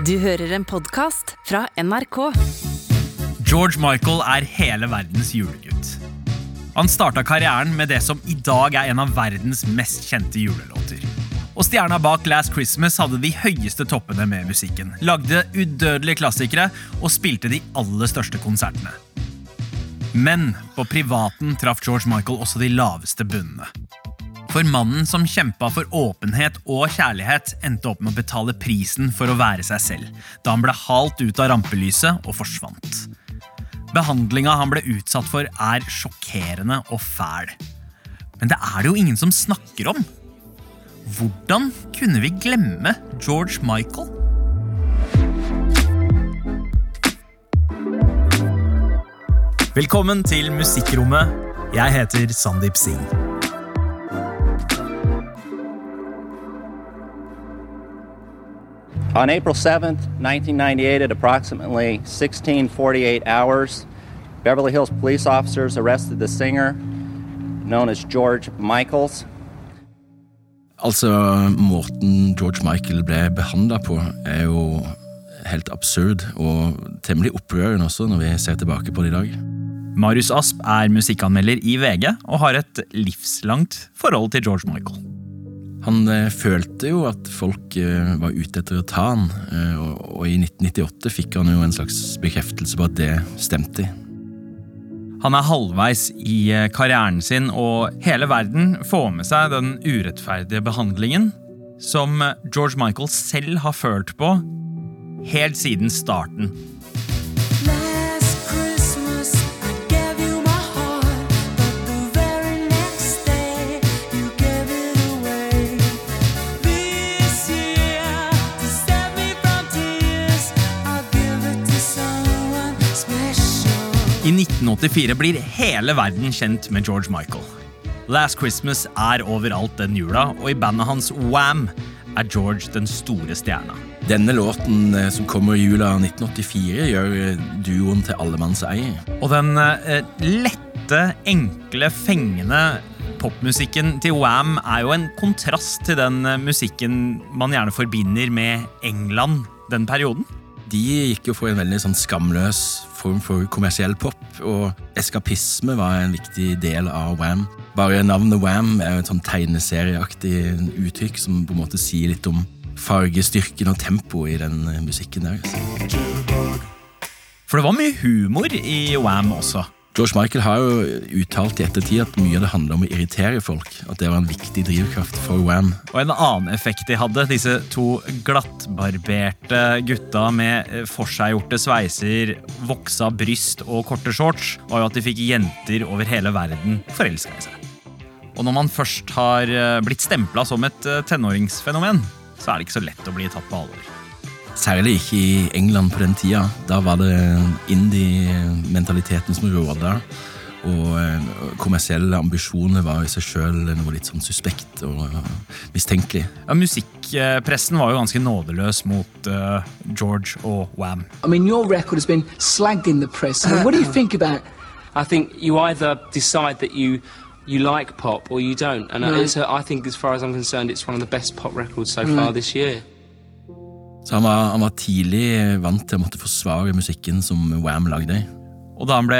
Du hører en podkast fra NRK. George Michael er hele verdens julegutt. Han starta karrieren med det som i dag er en av verdens mest kjente julelåter. Og stjerna bak Last Christmas hadde de høyeste toppene med musikken. Lagde udødelige klassikere og spilte de aller største konsertene. Men på privaten traff George Michael også de laveste bunnene. For mannen som kjempa for åpenhet og kjærlighet, endte opp med å betale prisen for å være seg selv, da han ble halt ut av rampelyset og forsvant. Behandlinga han ble utsatt for, er sjokkerende og fæl. Men det er det jo ingen som snakker om. Hvordan kunne vi glemme George Michael? Velkommen til Musikkrommet. Jeg heter Sandeep Singh. On April 7th, 1998, at approximately 1648 hours, Beverly Hills police officers arrested the singer known as George Michaels. Altså, måten George Michael ble behandla på, er jo helt absurd og temmelig opprørende også, når vi ser tilbake på det i dag. Marius Asp er musikkanmelder i VG og har et livslangt forhold til George Michael. Han eh, følte jo at folk eh, var ute etter å ta han, eh, og, i 1998 fikk han jo en slags bekreftelse på at det stemte. Han er halvveis i karrieren sin, og hele verden får med seg den urettferdige behandlingen som George Michael selv har følt på helt siden starten. I 1984 blir hele verden kjent med George Michael. Last Christmas er overalt den jula, og i bandet hans Wham! er George den store stjerna. Denne låten eh, som kommer i jula 1984, gjør eh, duoen til allemannseie. Og den eh, lette, enkle, fengende popmusikken til Wham! er jo en kontrast til den musikken man gjerne forbinder med England den perioden. De gikk jo for en veldig sånn skamløs form for kommersiell pop, og eskapisme var en viktig del av Wham. Bare navnet Wham er jo et sånn tegneserieaktig uttrykk som på en måte sier litt om fargestyrken og tempoet i den eh, musikken der. altså. For det var mye humor i Wham! også. George Michael har jo uttalt i ettertid at mye av det handler om å irritere folk. At det var en viktig drivkraft for Wham. Og en annen effekt de hadde, disse to glattbarberte gutta med forseggjorte sveiser, voksa bryst og korte shorts, var jo at de fikk jenter over hele verden forelska i seg. Og når man først har eh, blitt stempla som et eh, tenåringsfenomen, så er det ikke så lett å bli tatt på alvor. Særlig ikke i England på den tida. Da var det indie-mentaliteten som råda. Og eh, kommersielle ambisjoner var i seg sjøl noe litt sånn suspekt og mistenkelig. Ja, Musikkpressen var jo ganske nådeløs mot uh, George og Wham. I mean, your record has been slagged in the press. I mean, what do you think about? I think you either decide that you you like pop or you don't, and no. I think, as far as I'm concerned, it's one of the best pop records so far this year. Så han var, han var tidlig vant til å måtte forsvare musikken som Wham lagde. Og da han ble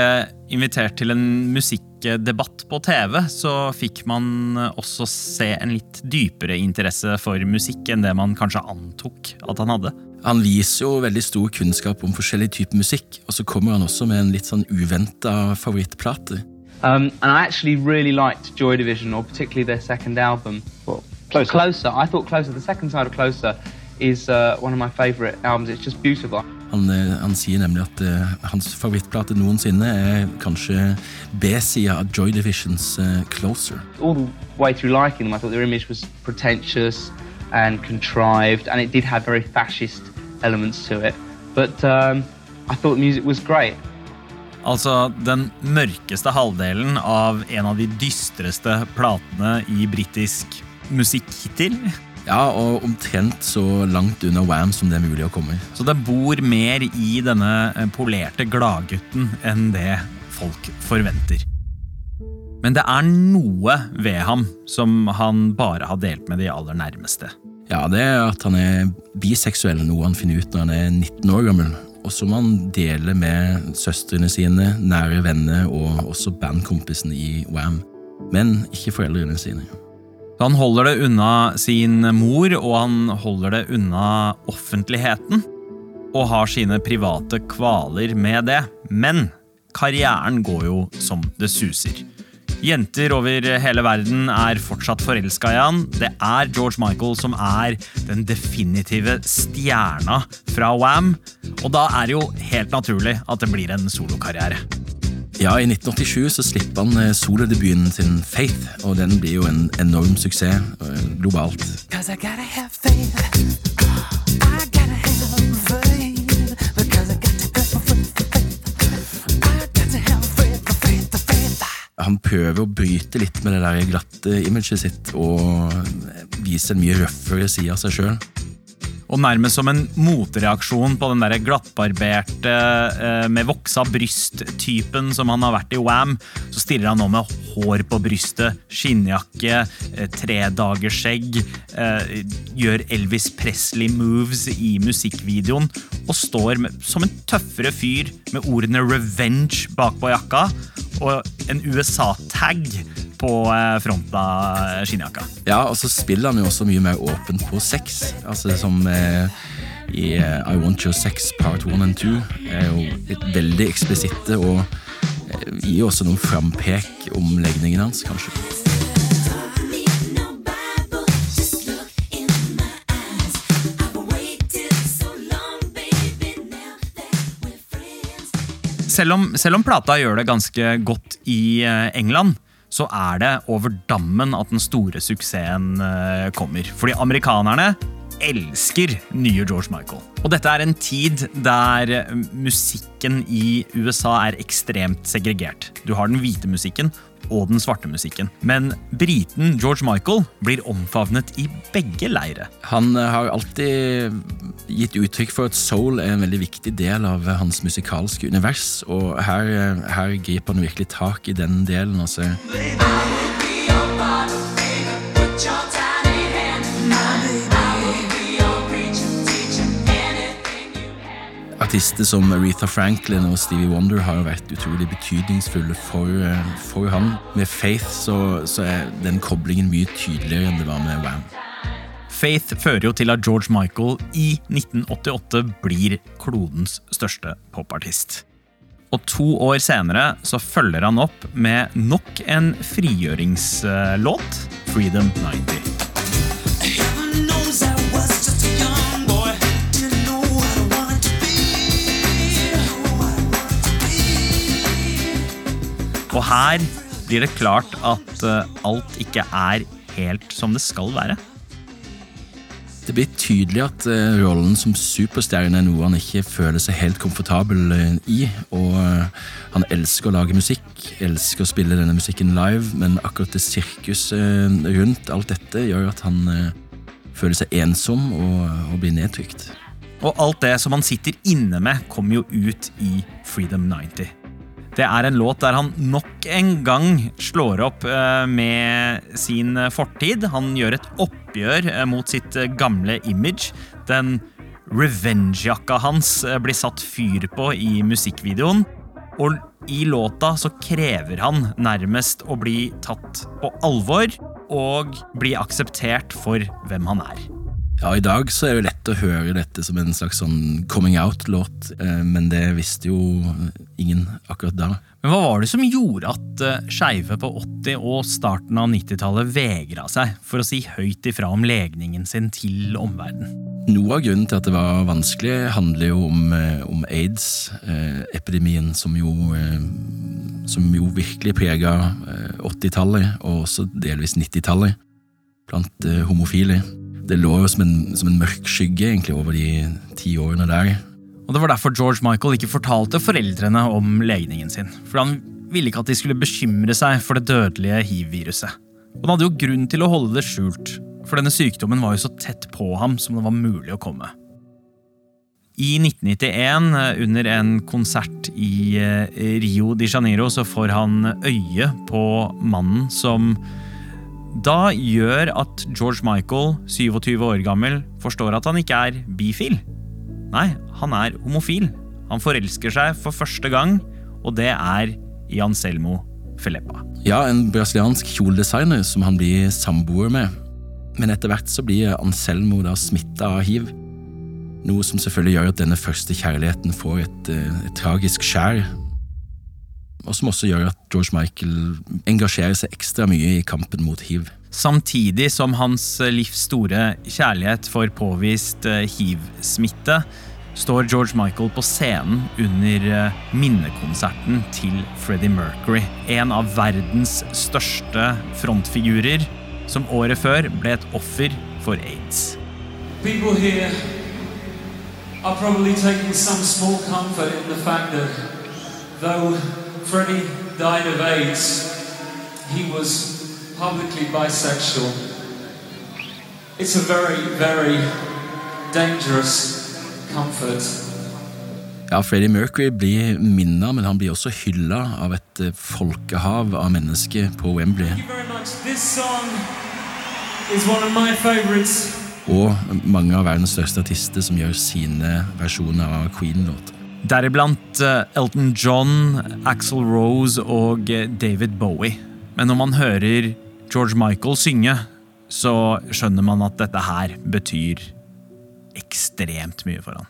invitert til en musikkdebatt på TV, så fikk man også se en litt dypere interesse for musikk enn det man kanskje antok at han hadde. Han viser jo veldig stor kunnskap om forskjellige typer musikk, og så kommer han også med en litt sånn uventa favorittplate. Um, and I actually really liked Joy Division, or particularly their second album. Well, Closer. I thought Closer. The second side of Closer is uh, one of my favorite albums. It's just beautiful. Han, eh, han sier nemlig at uh, hans favorittplate noensinne er kanskje B-sida av Joy Divisions uh, Closer. All the way through liking them, I thought their image was pretentious and contrived, and it did have very fascist elements to it. But um, I thought the music was great. Altså den mørkeste halvdelen av en av de dystreste platene i britisk musikk hittil. Ja, og omtrent så langt unna Wham som det er mulig å komme. Så det bor mer i denne eh, polerte gladgutten enn det folk forventer. Men det er noe ved ham som han bare har delt med de aller nærmeste. Ja, det er at han er biseksuell, noe han finner ut når han er 19 år gammel. Og som han deler med søstrene sine, nære venner og også bandkompisene i Wam. Men ikke foreldrene sine. Han holder det unna sin mor, og han holder det unna offentligheten. Og har sine private kvaler med det. Men karrieren går jo som det suser. Jenter over hele verden er fortsatt forelska i han. Det er George Michael som er den definitive stjerna fra Wam. Og da er det jo helt naturlig at det blir en solokarriere. Ja, I 1987 så slipper han eh, solodebuten sin Faith, og den blir jo en enorm suksess eh, globalt. Cause I gotta have faith. I gotta have faith. Han prøver å bryte litt med det der glatte imaget sitt og vise en mye røffere side av seg sjøl. Og nærmest som en motreaksjon på den der glattbarberte eh, med voksa bryst-typen som han har vært i Wam, så stiller han nå med hår på brystet, skinnjakke, eh, tredagersskjegg, eh, gjør Elvis Presley-moves i musikkvideoen og står som en tøffere fyr med ordene 'revenge' bakpå jakka og en USA-tag på eh, fronten av skinnjakka. Ja, og så spiller han jo også mye mer åpent på sex. Altså som eh, i eh, I Want Your Sex Part 1 and 2 er jo litt veldig eksplisitte og eh, gir også noen frampek om legningen hans, kanskje. selv om, selv om plata gjør det ganske godt i eh, England, så er det over dammen at den store suksessen eh, kommer. Fordi amerikanerne elsker nye George Michael. Og dette er en tid der eh, musikken i USA er ekstremt segregert. Du har den hvite musikken og den svarte musikken. Men briten George Michael blir omfavnet i begge leire. Han eh, har alltid gitt uttrykk for at soul er en veldig viktig del av hans musikalske univers, og her, eh, her griper han virkelig tak i den delen. Altså. Artister som Aretha Franklin og Stevie Wonder har vært utrolig betydningsfulle for, eh, for han. Med Faith så, så er den koblingen mye tydeligere enn det var med Wham. Faith fører jo til at George Michael i 1988 blir klodens største popartist. Og to år senere så følger han opp med nok en frigjøringslåt, Freedom 90. Og her blir det klart at eh, alt ikke er helt som det skal være. Det blir tydelig at eh, rollen som superstjerne er noe han ikke føler seg helt komfortabel eh, i. Og han elsker å lage musikk, elsker å spille denne musikken live, men akkurat det sirkuset rundt alt dette gjør at han føler seg ensom og, og blir nedtrykt. Og alt det som han sitter inne med, kommer jo ut i Freedom 90. Det er en låt der han nok en gang slår opp eh, med sin fortid. Han gjør et oppgjør eh, mot sitt eh, gamle image. Den revenge-jakka hans blir satt fyr på i musikkvideoen. Og i låta så krever han nærmest å bli tatt på alvor og bli akseptert for hvem han er. Ja, I dag så er det lett å høre dette som en slags sånn coming out-låt, eh, men det visste jo ingen akkurat da. Men hva var det som gjorde at uh, skeive på 80- og starten av 90-tallet vegra seg for å si høyt ifra om legningen sin til omverdenen? Noe av grunnen til at det var vanskelig, handler jo om, eh, om aids-epidemien, som, jo, eh, som jo virkelig prega 80-tallet, og også delvis 90-tallet, blant eh, homofile. Det lå jo som en, som en mørk skygge egentlig over de ti årene der. Og Det var derfor George Michael ikke fortalte foreldrene om legningen sin. For han ville ikke at de skulle bekymre seg for det dødelige hiv-viruset. Og han hadde jo grunn til å holde det skjult, for denne sykdommen var jo så tett på ham som det var mulig å komme. I 1991, under en konsert i eh, Rio de Janeiro, så får han øye på mannen som da gjør at George Michael, 27 år gammel, forstår at han ikke er bifil. Nei, han er homofil. Han forelsker seg for første gang, og det er i Anselmo Filippa. Ja, en brasiliansk kjoledesigner som han blir samboer med. Men etter hvert så blir Anselmo da smitta av hiv. Noe som selvfølgelig gjør at denne første kjærligheten får et, eh, et tragisk skjær. Og som også gjør at George Michael engasjerer seg ekstra mye i kampen mot hiv. Samtidig som hans livs store kjærlighet får påvist eh, hiv-smitte, står George Michael på scenen under eh, minnekonserten til Freddie Mercury. En av verdens største frontfigurer, som året før ble et offer for aids. People here are probably taking some small comfort in the fact that though Freddie died of AIDS, he was publicly bisexual. It's a very, very dangerous comfort. Ja, Freddie Mercury blir minna, men han blir også hylla av et eh, folkehav av mennesker på Wembley. Og mange av verdens største artister som gjør sine versjoner av Queen-låter. Deriblant eh, Elton John, Axel Rose og eh, David Bowie. Men når man hører George Michael synge, så skjønner man at dette her betyr ekstremt mye for han.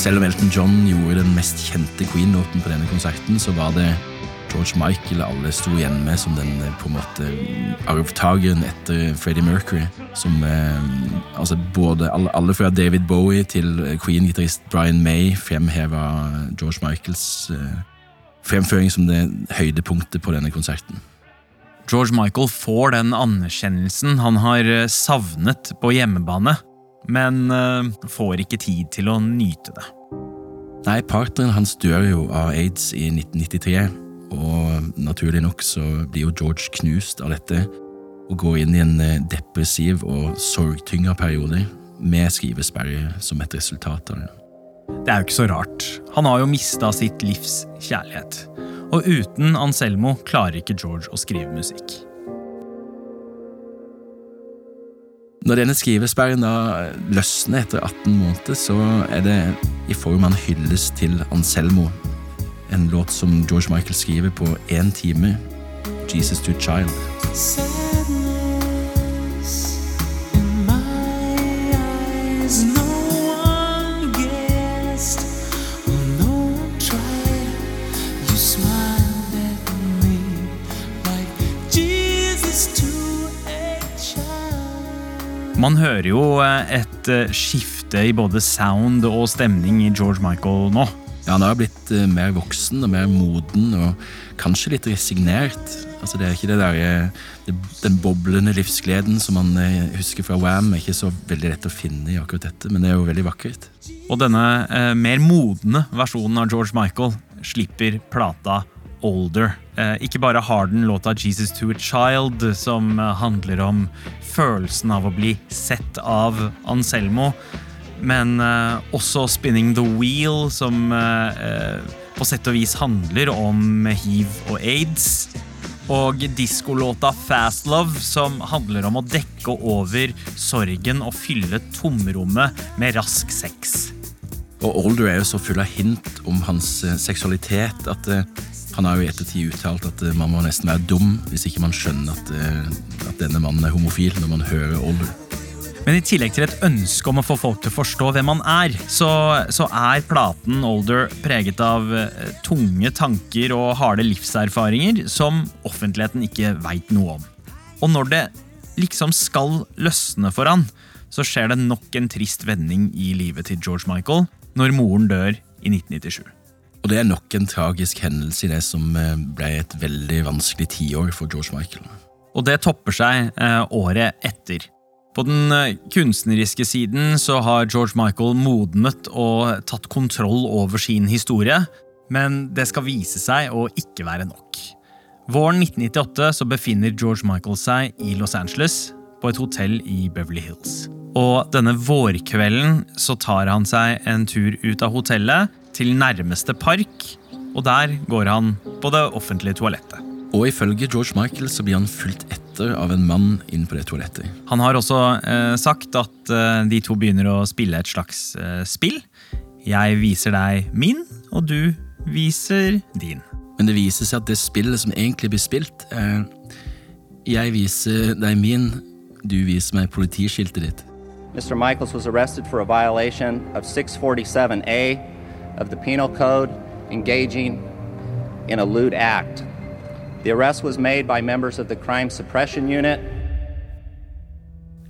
Selv om Elton John gjorde den mest kjente Queen-låten på denne konserten, så var det George Michael alle sto igjen med som den eh, på en måte arvtakeren etter Freddie Mercury. Som eh, altså både alle, alle fra David Bowie til eh, Queen-gitarist Brian May fremheva George Michaels eh, fremføring som det høydepunktet på denne konserten. George Michael får den anerkjennelsen han har eh, savnet på hjemmebane, men eh, får ikke tid til å nyte det. Nei, partneren hans dør jo av aids i 1993, og naturlig nok så blir jo George knust av dette og går inn i en eh, depressiv og sorgtynga periode med skrivesperre som et resultat av det. Det er jo ikke så rart. Han har jo mista sitt livs kjærlighet. Og uten Anselmo klarer ikke George å skrive musikk. Når denne skrivesperren da løsner etter 18 måneder, så er det i form av en hyllest til Anselmo. En låt som George Michael skriver på én time. Jesus to Child. Man hører jo eh, et eh, skifte i både sound og stemning i George Michael nå. Ja, Han har blitt eh, mer voksen og mer moden og kanskje litt resignert. Altså Det er ikke det der, den boblende livsgleden som man husker fra Wam. er ikke så veldig lett å finne i akkurat dette, men det er jo veldig vakkert. Og denne eh, mer modne versjonen av George Michael slipper plata Older. Eh, ikke bare har den låta Jesus to a Child, som eh, handler om følelsen av å bli sett av Anselmo, men eh, også Spinning the Wheel, som på sett og vis handler om hiv og aids. Og diskolåta Fast Love, som handler om å dekke over sorgen og fylle tomrommet med rask sex. Og Older er jo så full av hint om hans seksualitet at han har jo i ettertid uttalt at eh, man må nesten være dum hvis ikke man skjønner at, eh, at denne mannen er homofil når man hører Older. Men i tillegg til et ønske om å få folk til å forstå hvem han er, så, så er platen Older preget av eh, tunge tanker og harde livserfaringer som offentligheten ikke veit noe om. Og når det liksom skal løsne for han, så skjer det nok en trist vending i livet til George Michael når moren dør i 1997. Og det er nok en tragisk hendelse i det som eh, ble et veldig vanskelig tiår for George Michael. Og det topper seg eh, året etter. På den eh, kunstneriske siden så har George Michael modnet og tatt kontroll over sin historie, men det skal vise seg å ikke være nok. Våren 1998 så befinner George Michael seg i Los Angeles, på et hotell i Beverly Hills. Og denne vårkvelden så tar han seg en tur ut av hotellet til nærmeste park, og der går han på det offentlige toalettet. Og ifølge George Michael så blir han fulgt etter av en mann inn på det toalettet. Han har også eh, sagt at eh, de to begynner å spille et slags eh, spill. Jeg viser deg min, og du viser din. Men det viser seg at det spillet som egentlig blir spilt, er Jeg viser deg min, du viser meg politiskiltet ditt. Mr. Michaels was arrested for a violation of 647A of the Penal Code, engaging in a lewd act. The arrest was made by members of the Crime Suppression Unit.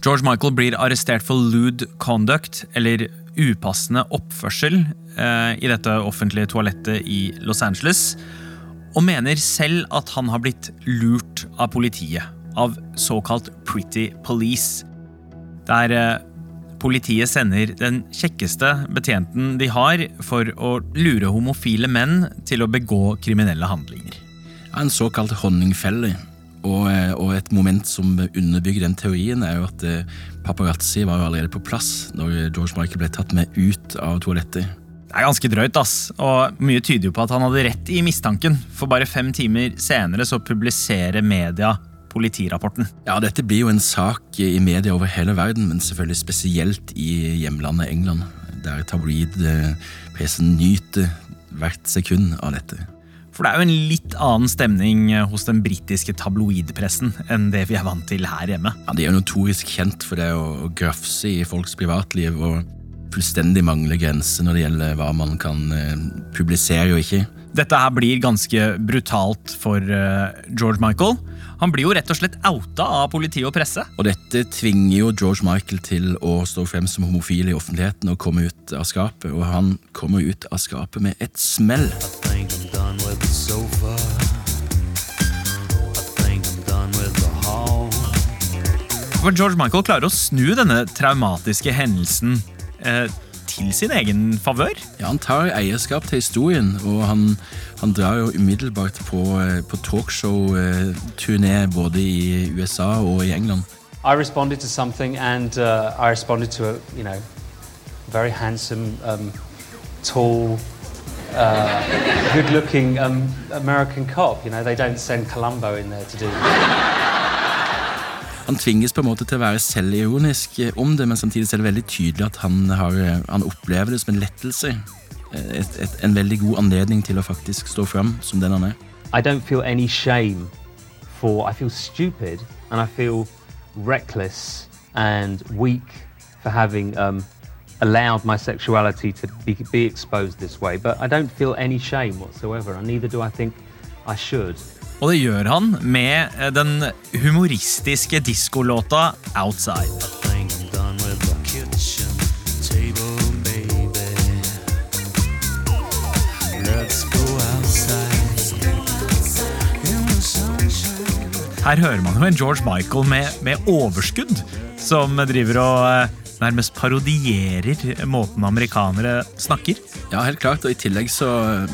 George Michael blir arrestert for lewd conduct, eller upassende oppførsel, eh, i dette offentlige toalettet i Los Angeles, og mener selv at han har blitt lurt av politiet, av såkalt Pretty Police. Det eh, politiet sender den kjekkeste betjenten de har for å lure homofile menn til å begå kriminelle handlinger. En såkalt honningfelle. Og, eh, og et moment som underbygger den teorien, er jo at eh, paparazzi var allerede på plass når George Michael ble tatt med ut av toalettet. Det er ganske drøyt, ass. Og mye tyder jo på at han hadde rett i mistanken. For bare fem timer senere så publiserer media politirapporten. Ja, dette blir jo en sak i media over hele verden, men selvfølgelig spesielt i hjemlandet England, der tabloid-pressen nyter hvert sekund av dette. For det er jo en litt annen stemning hos den britiske tabloidpressen enn det vi er vant til her hjemme. Ja, De er jo notorisk kjent for det å grafse i folks privatliv og fullstendig mangle grenser når det gjelder hva man kan eh, publisere og ikke. Dette her blir ganske brutalt for eh, George Michael. Han blir jo rett og slett outa av politi og presse. Og dette tvinger jo George Michael til å stå frem som homofil i offentligheten og komme ut av skapet, og han kommer ut av skapet med et smell. For George Michael klarer å snu denne traumatiske hendelsen eh, til sin egen favør. Ja, Han tar eierskap til historien, og han, han drar jo umiddelbart på, eh, på talkshow-turné både i USA og i England. I responded to something, and uh, I responded to a you know very handsome, um, tall, uh, good-looking um, American cop. You know they don't send Columbo in there to do. Han tvinges på en måte til å være selvironisk eh, om det, men samtidig er det veldig tydelig at han, har, eh, han opplever det som en lettelse. Eh, Et, et, en veldig god anledning til å faktisk stå fram som den han er. I don't feel any shame for. I feel stupid, and I feel reckless and weak for having um, allowed my sexuality to be, be exposed this way. But I don't feel any shame whatsoever, and neither do I think I should. Og det gjør han med eh, den humoristiske diskolåta Outside. Her hører man jo en George Michael med, med overskudd, som driver og eh, nærmest parodierer måten amerikanere snakker. Ja, helt klart, og i tillegg så,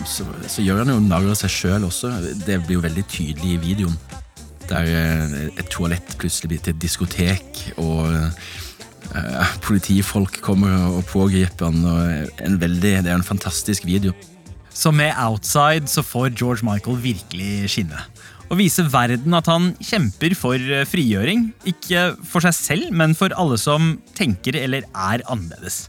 så, så gjør han jo narr av seg sjøl også. Det blir jo veldig tydelig i videoen. Der eh, et toalett plutselig blir til et diskotek, og eh, politifolk kommer og pågriper han. Og en veldig, det er en fantastisk video. Så med Outside så får George Michael virkelig skinne. Og vise verden at han kjemper for eh, frigjøring. Ikke for seg selv, men for alle som tenker eller er annerledes.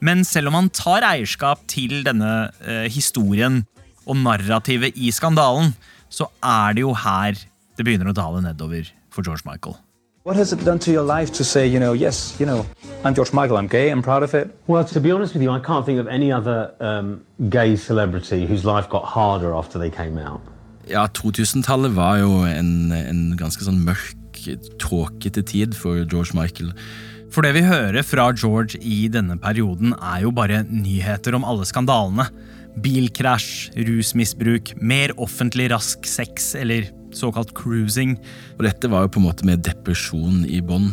Men selv om han tar eierskap til denne eh, historien og narrativet i skandalen, så er det jo her det begynner å dale nedover for George Michael. What has it done to your life to say, you know, yes, you know, I'm George Michael, I'm gay, I'm proud of it? Well, to be honest with you, I can't think of any other um, gay celebrity whose life got harder after they came out. Ja, 2000-tallet var jo en, en ganske sånn mørk, tåkete tid for George Michael. For det vi hører fra George i denne perioden, er jo bare nyheter om alle skandalene. bilkrasj, rusmisbruk, mer offentlig rask sex eller såkalt cruising. Og dette var jo på en måte med depresjon i bånn.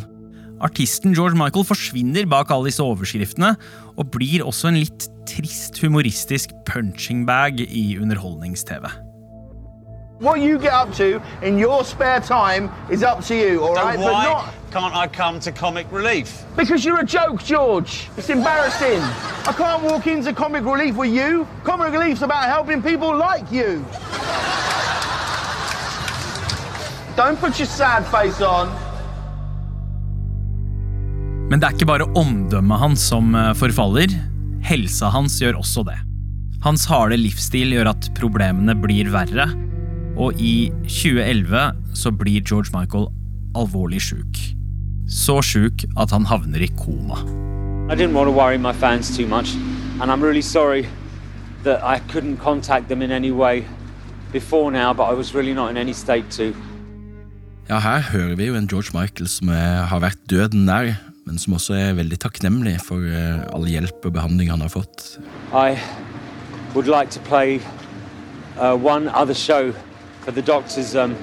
Artisten George Michael forsvinner bak alle disse overskriftene, og blir også en litt trist humoristisk punching bag i underholdnings-TV. What you get up to in your spare time is up to you, all right? why But not can't I come to comic relief? because you're a joke, George. It's embarrassing. I can't walk into comic relief with you. Comic relief's about helping people like you. Don't put your sad face on. Men det er ikke bare omdømmet hans som eh, forfaller. Helsa hans gjør også det. Hans harde livsstil gjør at problemene blir verre, og i 2011 så blir George Michael alvorlig sjuk. Så sjuk at han havner i koma. I didn't want to worry my fans too much, and I'm really sorry that I couldn't contact them in any way before now, but I was really not in any state to. Ja, her hører vi jo en George Michael som er, har vært døden nær, men som også er veldig takknemlig for eh, all hjelp og behandling han har fått. I would like to play uh, one other show for the doctors um,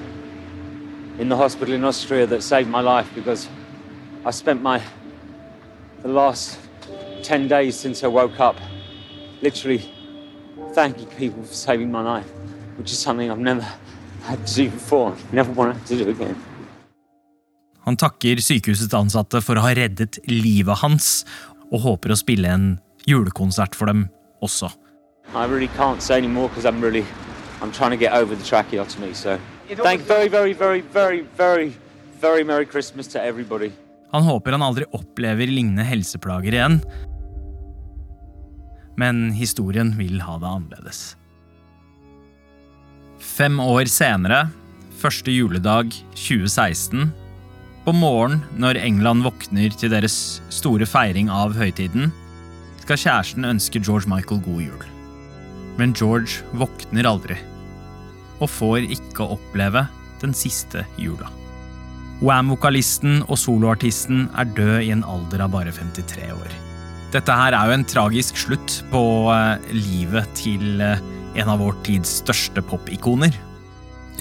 in the hospital in Austria that saved my life because I spent my the last 10 days since I woke up literally thanking people for saving my life, which is something I've never had to do before, never wanted to do again. Han takker sykehusets ansatte for å ha reddet livet hans, og håper å spille en julekonsert for dem også. I really can't say anymore because I'm really, I'm trying to get over the tracheotomy. So, thank very, very, very, very, very, very Merry Christmas to everybody. Han håper han aldri opplever lignende helseplager igjen. Men historien vil ha det annerledes. Fem år senere, første juledag 2016, på morgenen når England våkner til deres store feiring av høytiden, skal kjæresten ønske George Michael god jul. Men George våkner aldri, og får ikke oppleve den siste jula. Wam-vokalisten og soloartisten er død i en alder av bare 53 år. Dette her er jo en tragisk slutt på eh, livet til eh, en av vår tids største popikoner.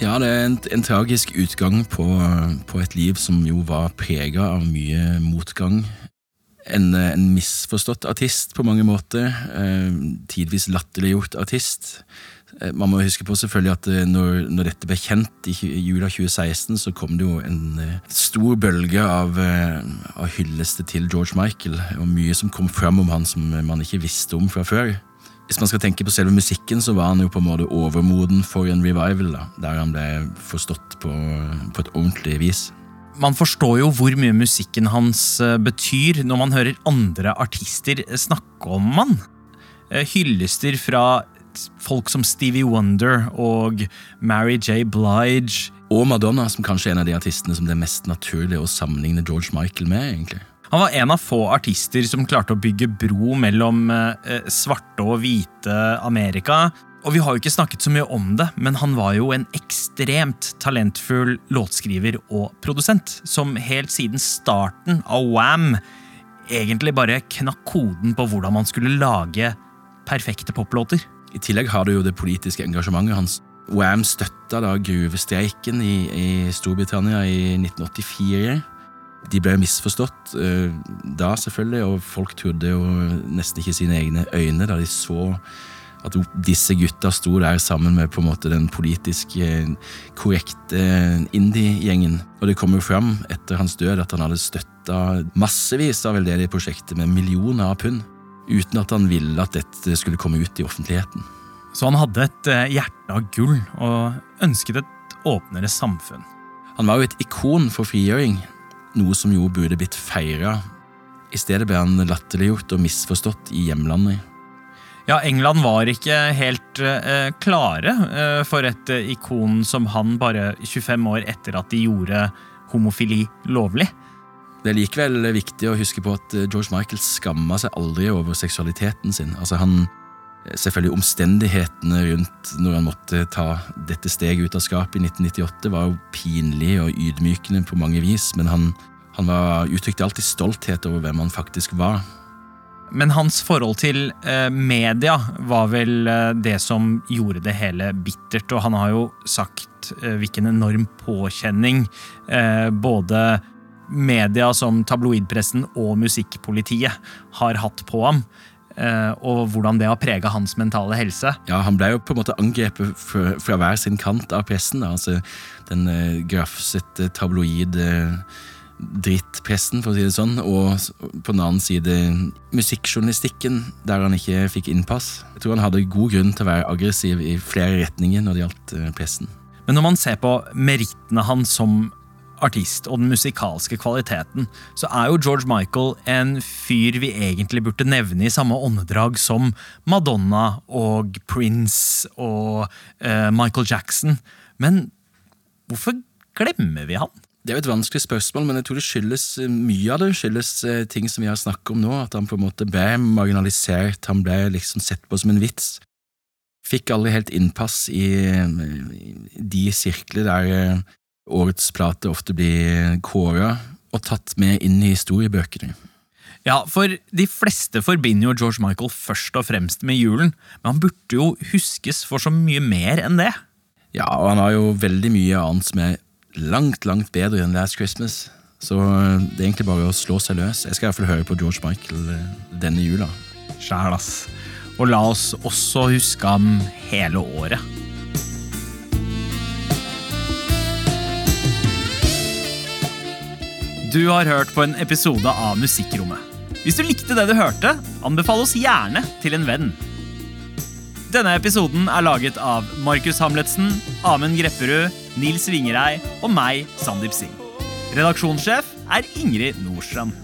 Ja, det er en, en tragisk utgang på, på et liv som jo var prega av mye motgang. En, en misforstått artist på mange måter. Eh, tidvis latterliggjort artist. Eh, man må huske på selvfølgelig at eh, når, når dette ble kjent i jula 2016, så kom det jo en eh, stor bølge av, eh, av hylleste til George Michael, og mye som kom fram om han som man ikke visste om fra før. Hvis man skal tenke på selve musikken, så var han jo på en måte overmoden for en revival, da, der han ble forstått på, på et ordentlig vis. Man forstår jo hvor mye musikken hans eh, betyr når man hører andre artister snakke om han. Eh, Hyllester fra folk som Stevie Wonder og Mary J. Blige. Og Madonna, som kanskje er en av de artistene som det er mest naturlig å sammenligne George Michael med. egentlig. Han var en av få artister som klarte å bygge bro mellom eh, svarte og hvite Amerika. Og vi har jo ikke snakket så mye om det, men han var jo en ekstremt talentfull låtskriver og produsent, som helt siden starten av Wam egentlig bare knakk koden på hvordan man skulle lage perfekte poplåter. I tillegg har du jo det politiske engasjementet hans. Wam støtta da gruvestreiken i, i Storbritannia i 1984. De ble misforstått eh, da, selvfølgelig, og folk trodde jo nesten ikke sine egne øyne da de så at disse gutta sto der sammen med på en måte den politisk eh, korrekte indie-gjengen. Og det kom jo fram etter hans død at han hadde støtta massevis av veldedige prosjekter med millioner av pund, uten at han ville at dette skulle komme ut i offentligheten. Så han hadde et eh, hjerte av gull og ønsket et åpnere samfunn. Han var jo et ikon for frigjøring, noe som jo burde blitt feira. I stedet ble han latterliggjort og misforstått i hjemlandet. Ja, England var ikke helt uh, klare uh, for et uh, ikon som han bare 25 år etter at de gjorde homofili lovlig. Det er likevel viktig å huske på at George Michael skamma seg aldri over seksualiteten sin. Altså han, Selvfølgelig omstendighetene rundt når han måtte ta dette steget ut av skapet i 1998, var jo pinlig og ydmykende på mange vis, men han, han var, uttrykte alltid stolthet over hvem han faktisk var. Men hans forhold til eh, media var vel eh, det som gjorde det hele bittert. Og han har jo sagt eh, hvilken enorm påkjenning både media som tabloidpressen og musikkpolitiet har hatt på ham. og hvordan det har prega hans mentale helse. Ja, Han ble jo på en måte angrepet fra, hver sin kant av pressen. Altså, den grafsete tabloid drittpressen, for å si det sånn, og på den annen side musikkjournalistikken, der han ikke fikk innpass. Jeg tror han hadde god grunn til å være aggressiv i flere retninger når det gjaldt eh, pressen. Men når man ser på merittene hans som artist og den musikalske kvaliteten, så er jo George Michael en fyr vi egentlig burde nevne i samme åndedrag som Madonna og Prince og uh, Michael Jackson. Men hvorfor glemmer vi han? Det er jo et vanskelig spørsmål, men jeg tror det skyldes eh, mye av det skyldes eh, ting som vi har snakket om nå, at han på en måte ble marginalisert, han ble liksom sett på som en vits. Fikk aldri helt innpass i, i de sirkler der eh, årets plate ofte blir kåra og tatt med inn i historiebøkene. Ja, for de fleste forbinder jo George Michael først og fremst med julen, men han burde jo huskes for så mye mer enn det. Ja, og han har jo veldig mye annet som er langt, langt bedre enn Last Christmas. Så eh, det er egentlig bare å slå seg løs. Jeg skal i hvert fall høre på George Michael eh, denne jula. Sjæl, ass. Og la oss også huske ham hele året. Du har hørt på en episode av Musikkrommet. Hvis du likte det du hørte, anbefal oss gjerne til en venn. Denne episoden er laget av Markus Hamletsen, Amund Grepperud, Nils Vingerei og meg, Sandeep Singh. Redaksjonssjef er Ingrid Nordstrand.